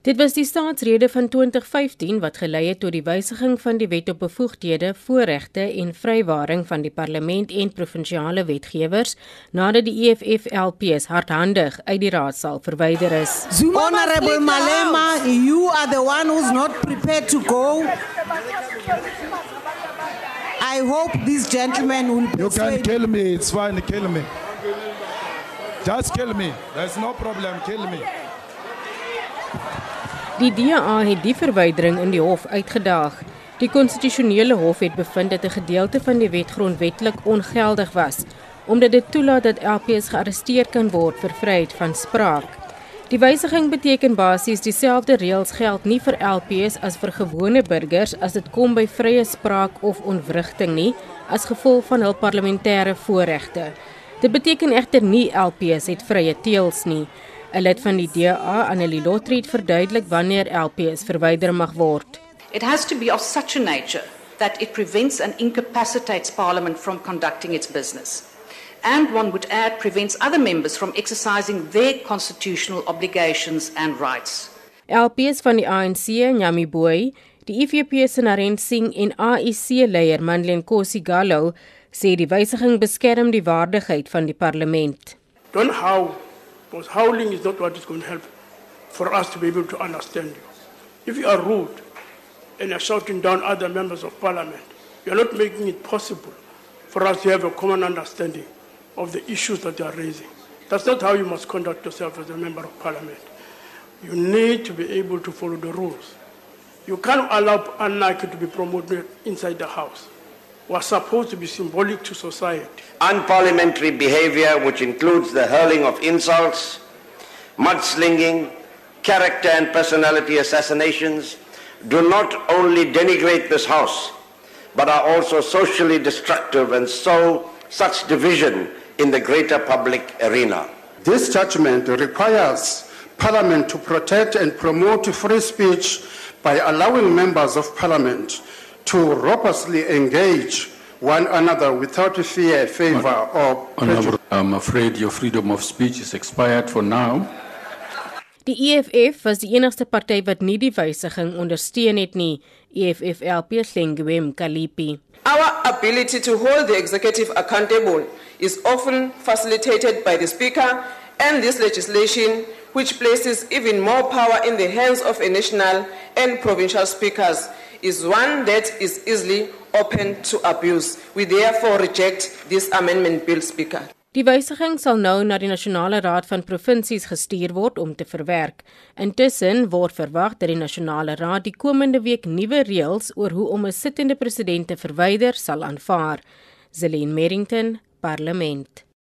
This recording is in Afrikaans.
Dit was die staatsrede van 2015 wat gelei het tot die wysiging van die Wet op Bevoegdhede, Voorregte en Vrywaring van die Parlement en provinsiale wetgewers nadat die EFF LPs hardhandig uit die raadsaal verwyder is. Honorable Malema, you are the one who's not prepared to go. I hope this gentleman will You can kill me, it's fine, kill me. Just kill me. There's no problem, kill me. Die DA het die verwydering in die hof uitgedaag. Die konstitusionele hof het bevind dat 'n gedeelte van die wet grondwetlik ongeldig was, omdat dit toelaat dat LPs gearresteer kan word vir vryheid van spraak. Die wysiging beteken basies dieselfde reëls geld nie vir LPs as vir gewone burgers as dit kom by vrye spraak of ontwrigting nie, as gevolg van hul parlementêre voorregte. Dit beteken egter nie LPs het vrye teels nie. 'n Lid van die DA, Annelie Lotrie, het verduidelik wanneer LPs verwyder mag word. It has to be of such a nature that it prevents and incapacitates Parliament from conducting its business. And one would add, prevents other members from exercising their constitutional obligations and rights. LPs van die ANC, Nyami Boy, die EFF se Narend Singh en AIC-leier Mandlen Kosigalo sê die wysiging beskerm die waardigheid van die parlement. Don't howl, because howling is not what is going to help for us to be able to understand you. If you are rude and are shouting down other members of parliament, you are not making it possible for us to have a common understanding of the issues that you are raising. That's not how you must conduct yourself as a member of parliament. You need to be able to follow the rules. You can't allow anarchy to be promoted inside the house. We're supposed to be symbolic to society. unparliamentary behavior, which includes the hurling of insults, mudslinging, character and personality assassinations, do not only denigrate this House, but are also socially destructive and sow such division in the greater public arena. This judgment requires Parliament to protect and promote free speech by allowing members of Parliament to robustly engage one another without fear, favor, or prejudice. Honorable, I'm afraid your freedom of speech is expired for now. Die EFF was die enigste party wat nie die wysiging ondersteun het nie, EFF LP Sengwem Kalipi. Our ability to hold the executive accountable is often facilitated by the Speaker, and this legislation, which places even more power in the hands of a national and provincial speakers, is one that is easily open to abuse. We therefore reject this amendment bill, Speaker. Die wysiging sal nou na die Nasionale Raad van Provinsies gestuur word om te verwerk. Intussen word verwag dat die Nasionale Raad die komende week nuwe reëls oor hoe om 'n sittende president te verwyder sal aanvaar. Zelin Merrington, Parlement.